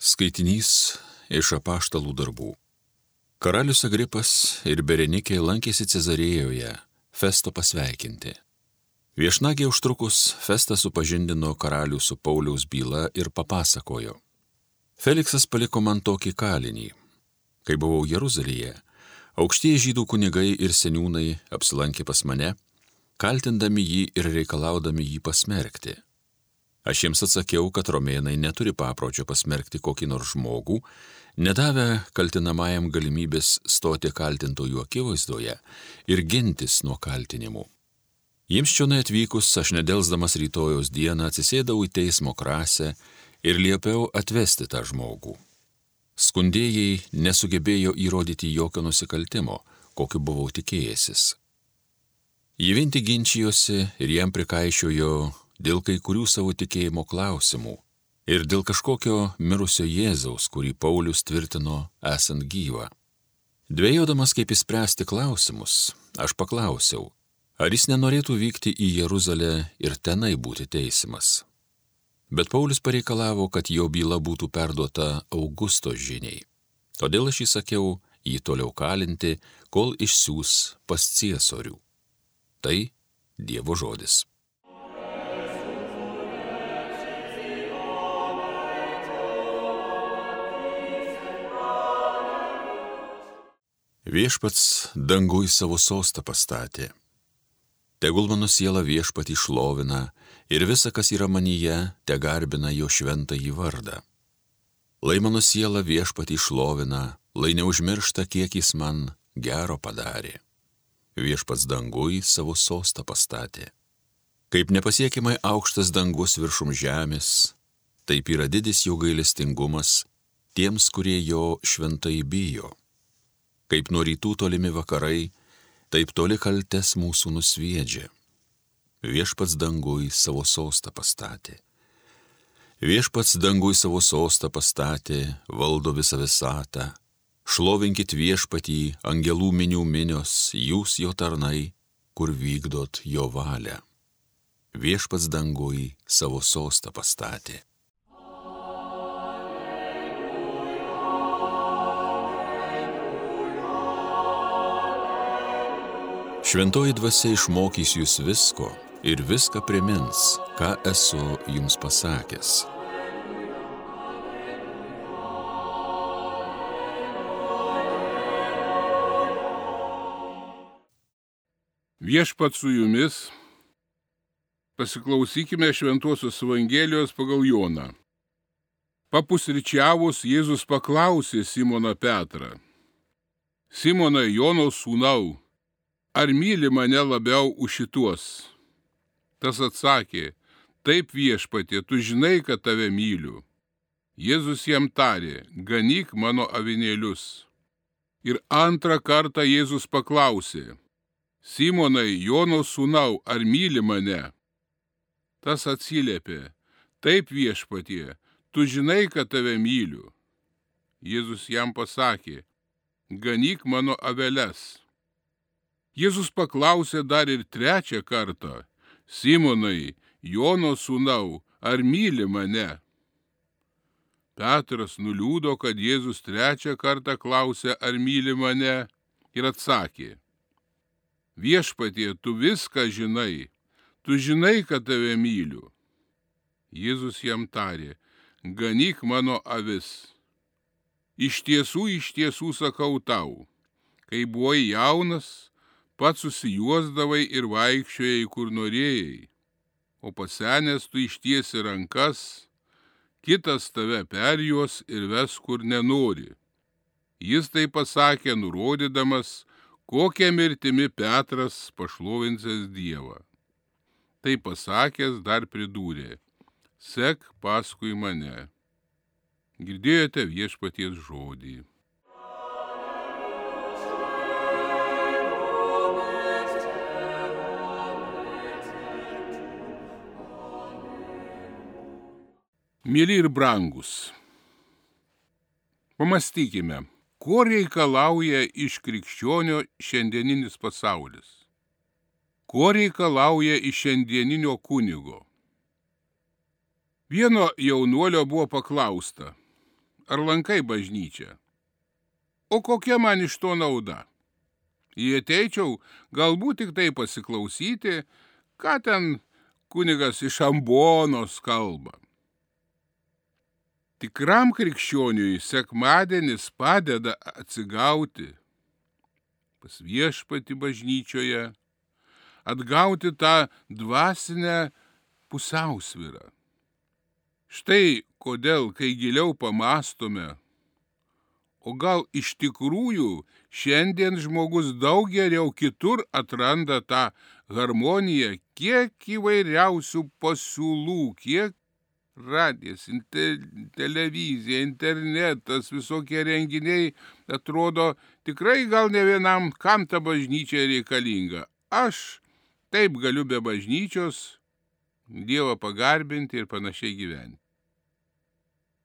Skaitinys iš apaštalų darbų. Karalius Agripas ir Berenikė lankėsi Cezarėjoje, Festo pasveikinti. Viešnagė užtrukus, Festas supažindino karalių su Pauliaus byla ir papasakojo. Feliksas paliko man tokį kalinį. Kai buvau Jeruzalėje, aukštieji žydų kunigai ir seniūnai apsilankė pas mane, kaltindami jį ir reikalaudami jį pasmerkti. Aš jiems atsakiau, kad romėnai neturi papročio pasmerkti kokį nors žmogų, nedavę kaltinamajam galimybės stoti kaltintojų akivaizdoje ir gintis nuo kaltinimų. Jiems čionai atvykus, aš nedelsdamas rytojos dieną atsisėdau į teismo krasę ir liepiau atvesti tą žmogų. Skundėjai nesugebėjo įrodyti jokio nusikaltimo, kokiu buvau tikėjęsis. Jie vinti ginčijosi ir jam prikaišiojo dėl kai kurių savo tikėjimo klausimų ir dėl kažkokio mirusio Jėzaus, kurį Paulius tvirtino esant gyvą. Dvėjodamas kaip įspręsti klausimus, aš paklausiau, ar jis nenorėtų vykti į Jeruzalę ir tenai būti teisimas. Bet Paulius pareikalavo, kad jo byla būtų perduota Augusto žiniai. Todėl aš įsakiau jį toliau kalinti, kol išsiūs pas ciesorių. Tai Dievo žodis. Viešpats dangui savo sostą pastatė. Tegul mano siela viešpatį šlovina ir visa, kas yra manyje, te garbina jo šventą į vardą. Lai mano siela viešpatį šlovina, lai neužmiršta, kiek jis man gero padarė. Viešpats dangui savo sostą pastatė. Kaip nepasiekimai aukštas dangus viršum žemės, taip yra didis jo gailestingumas tiems, kurie jo šventai bijo. Kaip nuo rytų tolimi vakarai, taip toli kaltes mūsų nusviedžia. Viešpats dangui savo sostą pastatė. Viešpats dangui savo sostą pastatė, valdo visą visatą. Šlovinkit viešpatį, angelų minių minios, jūs jo tarnai, kur vykdot jo valią. Viešpats dangui savo sostą pastatė. Šventoji dvasia išmokys jūs visko ir viską primins, ką esu jums pasakęs. Viešpat su jumis, pasiklausykime Šventuosios Evangelijos pagal Joną. Papusryčiavus Jėzus paklausė Simoną Petrą. Simonai Jono sūnau, ar myli mane labiau už šituos? Tas atsakė, taip viešpatė, tu žinai, kad tave myliu. Jėzus jam tarė, ganyk mano avinėlius. Ir antrą kartą Jėzus paklausė, Simonai, Jono sūnau, ar myli mane? Tas atsiliepė, taip viešpatie, tu žinai, kad tave myliu. Jėzus jam pasakė, ganyk mano aveles. Jėzus paklausė dar ir trečią kartą, Simonai, Jono sūnau, ar myli mane? Petras nuliūdo, kad Jėzus trečią kartą klausė, ar myli mane, ir atsakė, viešpatie, tu viską žinai, tu žinai, kad tave myliu. Jėzus jam tarė, ganyk mano avis. Iš tiesų, iš tiesų sakau tau, kai buvai jaunas, pats susijuosdavai ir vaikščiojai, kur norėjai, o pasenęs tu ištiesi rankas, kitas tave perjuos ir ves, kur nenori. Jis tai pasakė, nurodydamas, kokią mirtimi Petras pašlovinsės Dievą. Tai pasakęs dar pridūrė, sek paskui mane. Girdėjote viešpaties žodį. Mėly ir brangus, pamastykime, ko reikalauja iš krikščionio šiandieninis pasaulis? Ko reikalauja iš šiandieninio kunigo? Vieno jaunuolio buvo paklausta, ar lankai bažnyčią. O kokia man iš to nauda? Jei ateičiau, galbūt tik tai pasiklausyti, ką ten kunigas iš ambonos kalba. Tikram krikščioniui sekmadienis padeda atsigauti pas viešpati bažnyčioje, atgauti tą dvasinę pusiausvyrą. Štai kodėl, kai giliau pamastome, o gal iš tikrųjų šiandien žmogus daug geriau kitur atranda tą harmoniją, kiek įvairiausių pasiūlų, kiek radijas, inter, televizija, internetas, visokie renginiai, atrodo, tikrai gal ne vienam, kam ta bažnyčia reikalinga. Aš taip galiu be bažnyčios Dievą pagarbinti ir panašiai gyventi.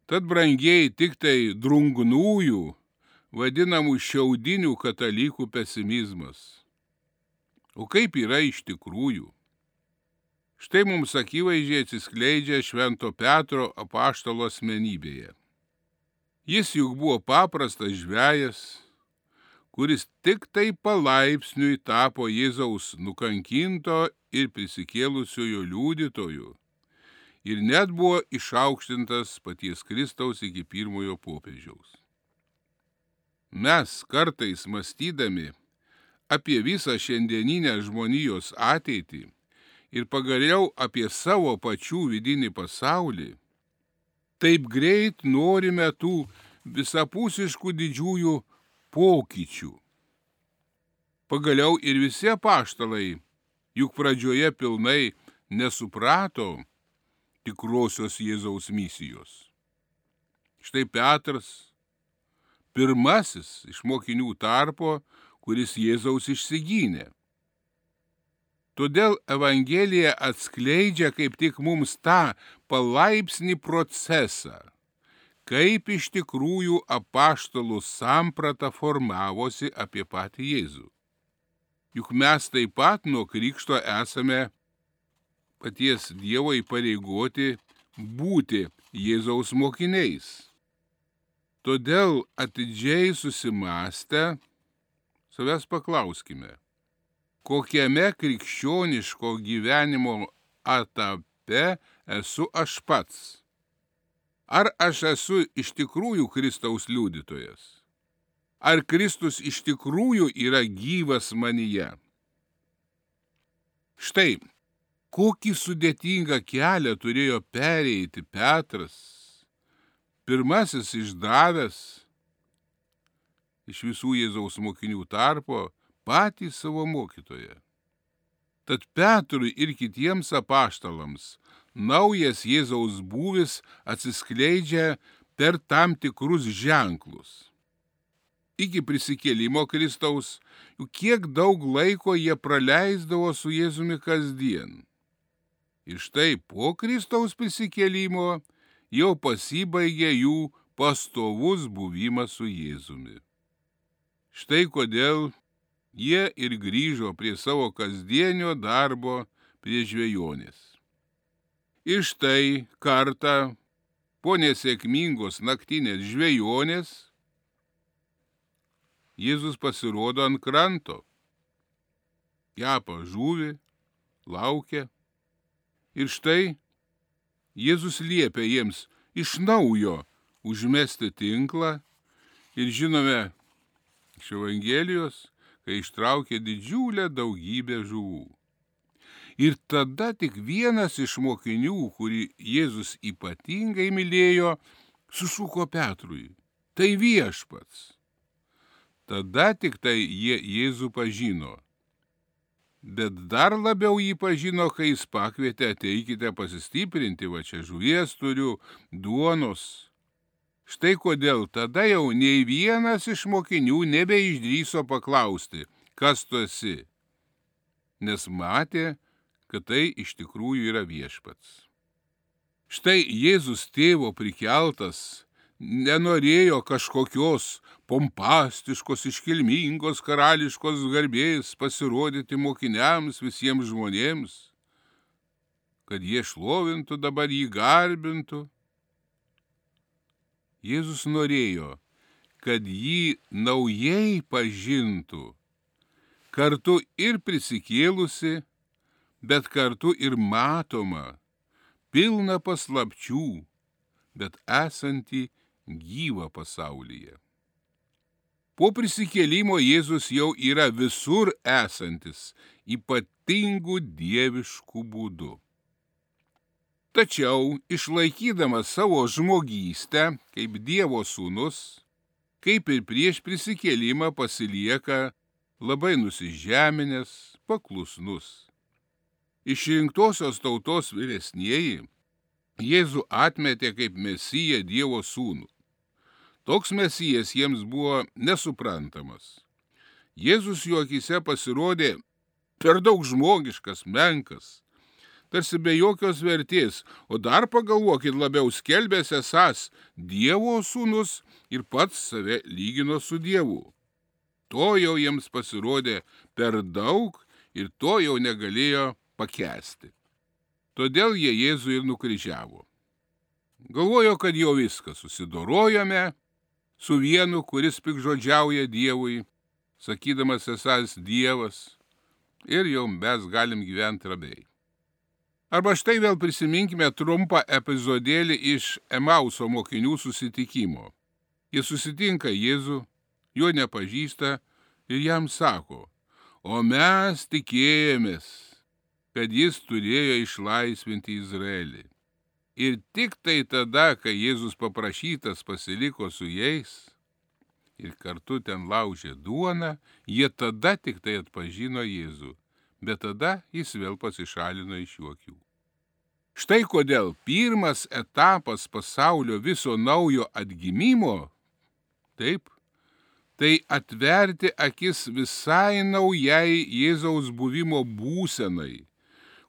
Tad brangiai tik tai drungnųjų, vadinamų šiaudinių katalikų pesimizmas. O kaip yra iš tikrųjų? Štai mums akivaizdžiai atsiskleidžia Švento Petro apaštalo asmenybėje. Jis juk buvo paprastas žvėjas, kuris tik tai palaipsniui tapo Jėzaus nukankinto ir prisikėlusiojo liudytoju ir net buvo išaukštintas paties Kristaus iki pirmojo popiežiaus. Mes kartais mąstydami apie visą šiandieninę žmonijos ateitį, ir pagaliau apie savo pačių vidinį pasaulį, taip greit norime tų visapusiškų didžiųjų pokyčių. Pagaliau ir visi apaštalai, juk pradžioje pilnai nesuprato tikrosios Jėzaus misijos. Štai Petras, pirmasis iš mokinių tarpo, kuris Jėzaus išsigynė. Todėl Evangelija atskleidžia kaip tik mums tą palaipsnį procesą, kaip iš tikrųjų apaštalų samprata formavosi apie patį Jėzų. Juk mes taip pat nuo krikšto esame paties Dievo įpareigoti būti Jėzaus mokiniais. Todėl atidžiai susimastę, savęs paklauskime, kokiame krikščioniško gyvenimo etape esu aš pats. Ar aš esu iš tikrųjų Kristaus liudytojas? Ar Kristus iš tikrųjų yra gyvas manyje? Štai, kokį sudėtingą kelią turėjo pereiti Petras, pirmasis išdavęs iš visų Jėzaus mokinių tarpo patį savo mokytoją. Tad Petrui ir kitiems apaštalams naujas Jėzaus būvis atsiskleidžia per tam tikrus ženklus. Iki prisikėlimo Kristaus, juk kiek daug laiko jie praleisdavo su Jėzumi kasdien. Ir štai po Kristaus prisikėlimo jau pasibaigė jų pastovus buvimas su Jėzumi. Štai kodėl jie ir grįžo prie savo kasdienio darbo prie žvejonės. Ir štai kartą po nesėkmingos naktinės žvejonės Jėzus pasirodo ant kranto, kepa žuvį, laukia. Ir štai Jėzus liepia jiems iš naujo užmesti tinklą ir žinome iš Evangelijos, kai ištraukė didžiulę daugybę žuvų. Ir tada tik vienas iš mokinių, kurį Jėzus ypatingai mylėjo, sušuko Petrui. Tai viešpats. Tada tik tai jie Jėzų pažino. Bet dar labiau jį pažino, kai jis pakvietė ateikite pasistiprinti, va čia žuvies turiu, duonos. Štai kodėl tada jau nei vienas iš mokinių nebeišdryso paklausti, kas tu esi, nes matė, kad tai iš tikrųjų yra viešpats. Štai Jėzus tėvo prikeltas nenorėjo kažkokios pompastiškos, iškilmingos karališkos garbės pasirodyti mokiniams visiems žmonėms, kad jie šlovintų dabar jį garbintų Jėzus norėjo, kad jį naujai pažintų, kartu ir prisikėlusi, bet kartu ir matoma, pilna paslapčių, bet esanti gyva pasaulyje. Po prisikėlimo Jėzus jau yra visur esantis, ypatingų dieviškų būdų. Tačiau išlaikydamas savo žmogystę kaip Dievo sūnus, kaip ir prieš prisikėlimą pasilieka labai nusižeminęs, paklusnus. Išrinktosios tautos vyresnieji Jėzų atmetė kaip mesiją Dievo sūnų. Toks mesijas jiems buvo nesuprantamas. Jėzus jų akise pasirodė per daug žmogiškas, menkas, tarsi be jokios vertės, o dar pagalvokit labiau skelbęs esas Dievo sūnus ir pats save lygino su Dievu. To jau jiems pasirodė per daug ir to jau negalėjo pakesti. Todėl jie Jėzų ir nukryžiavo. Galvojo, kad jau viską susidorojome su vienu, kuris pikžodžiauja Dievui, sakydamas esas Dievas, ir jau mes galim gyventi ramiai. Arba štai vėl prisiminkime trumpą epizodėlį iš Emauso mokinių susitikimo. Jie susitinka Jėzų, jo nepažįsta ir jam sako, o mes tikėjomės, kad jis turėjo išlaisvinti Izraelį. Ir tik tai tada, kai Jėzus paprašytas pasiliko su jais ir kartu ten laužė duoną, jie tada tik tai atpažino Jėzų, bet tada jis vėl pasišalino iš jų akių. Štai kodėl pirmas etapas pasaulio viso naujo atgimimo, taip, tai atverti akis visai naujai Jėzaus buvimo būsenai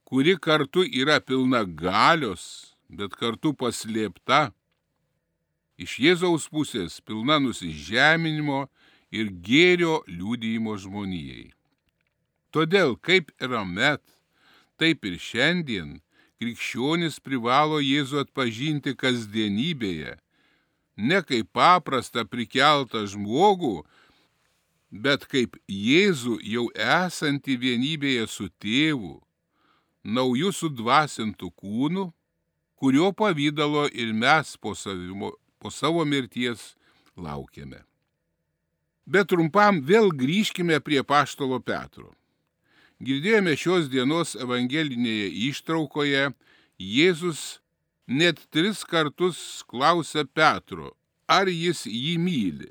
kuri kartu yra pilna galios, bet kartu paslėpta. Iš Jėzaus pusės pilna nusižeminimo ir gėrio liūdėjimo žmonijai. Todėl kaip ir amet, taip ir šiandien krikščionis privalo Jėzų atpažinti kasdienybėje, ne kaip paprastą prikeltą žmogų, bet kaip Jėzų jau esantį vienybėje su tėvu naujų sudvasintų kūnų, kurio pavydalo ir mes po, savimo, po savo mirties laukiame. Bet trumpam vėl grįžkime prie paštalo Petro. Girdėjome šios dienos evangelinėje ištraukoje, Jėzus net tris kartus klausia Petro, ar jis jį myli.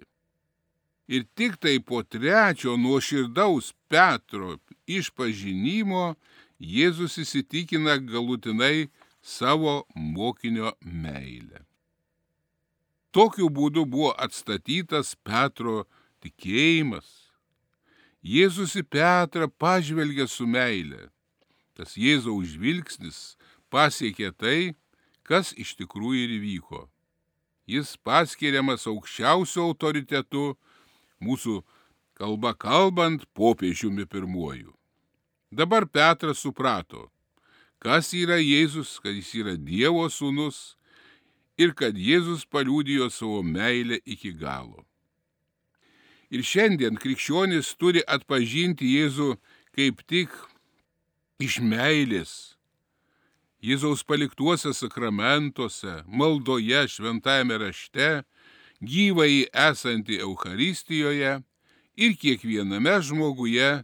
Ir tik tai po trečio nuoširdaus Petro išpažinimo Jėzus įsitikina galutinai savo mokinio meilę. Tokiu būdu buvo atstatytas Petro tikėjimas. Jėzus į Petrą pažvelgia su meilė. Tas Jėzaus žvilgsnis pasiekė tai, kas iš tikrųjų ir įvyko. Jis paskiriamas aukščiausiu autoritetu, mūsų kalba kalbant, popiežiumi pirmuoju. Dabar Petras suprato, kas yra Jėzus, kad jis yra Dievo sūnus ir kad Jėzus paliūdijo savo meilę iki galo. Ir šiandien krikščionis turi atpažinti Jėzų kaip tik iš meilės. Jėzaus paliktuose sakramentuose, maldoje, šventajame rašte, gyvai esanti Euharistijoje ir kiekviename žmoguje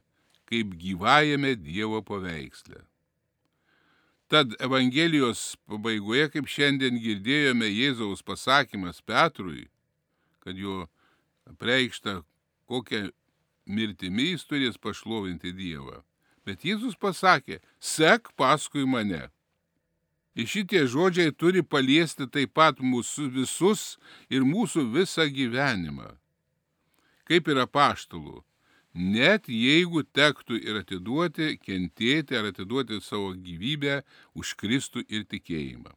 kaip gyvajame Dievo paveiksle. Tad Evangelijos pabaigoje, kaip šiandien girdėjome Jėzaus pasakymas Petrui, kad jo preikšta, kokią mirtimį jis turės pašlovinti Dievą. Bet Jėzus pasakė, sek paskui mane. Ir šitie žodžiai turi paliesti taip pat mūsų visus ir mūsų visą gyvenimą. Kaip yra paštalų, net jeigu tektų ir atiduoti, kentėti ar atiduoti savo gyvybę už Kristų ir tikėjimą.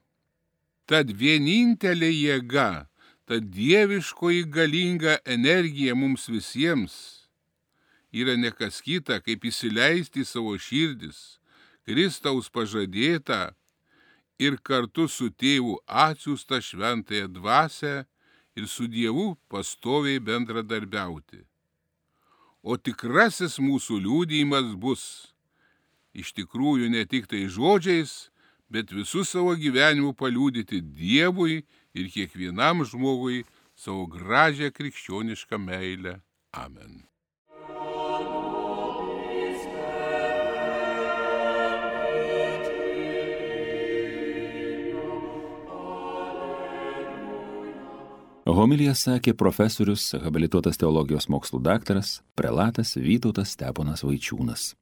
Tad vienintelė jėga, ta dieviškoji galinga energija mums visiems yra nekas kita, kaip įsileisti į savo širdis, Kristaus pažadėtą ir kartu su tėvu atsiųstą šventąją dvasę ir su Dievu pastoviai bendradarbiauti. O tikrasis mūsų liūdėjimas bus iš tikrųjų ne tik tai žodžiais, bet visų savo gyvenimu paliūdyti Dievui ir kiekvienam žmogui savo gražią krikščionišką meilę. Amen. Homilija sakė profesorius, habilituotas teologijos mokslų daktaras, prelatas Vytautas Steponas Vaičiūnas.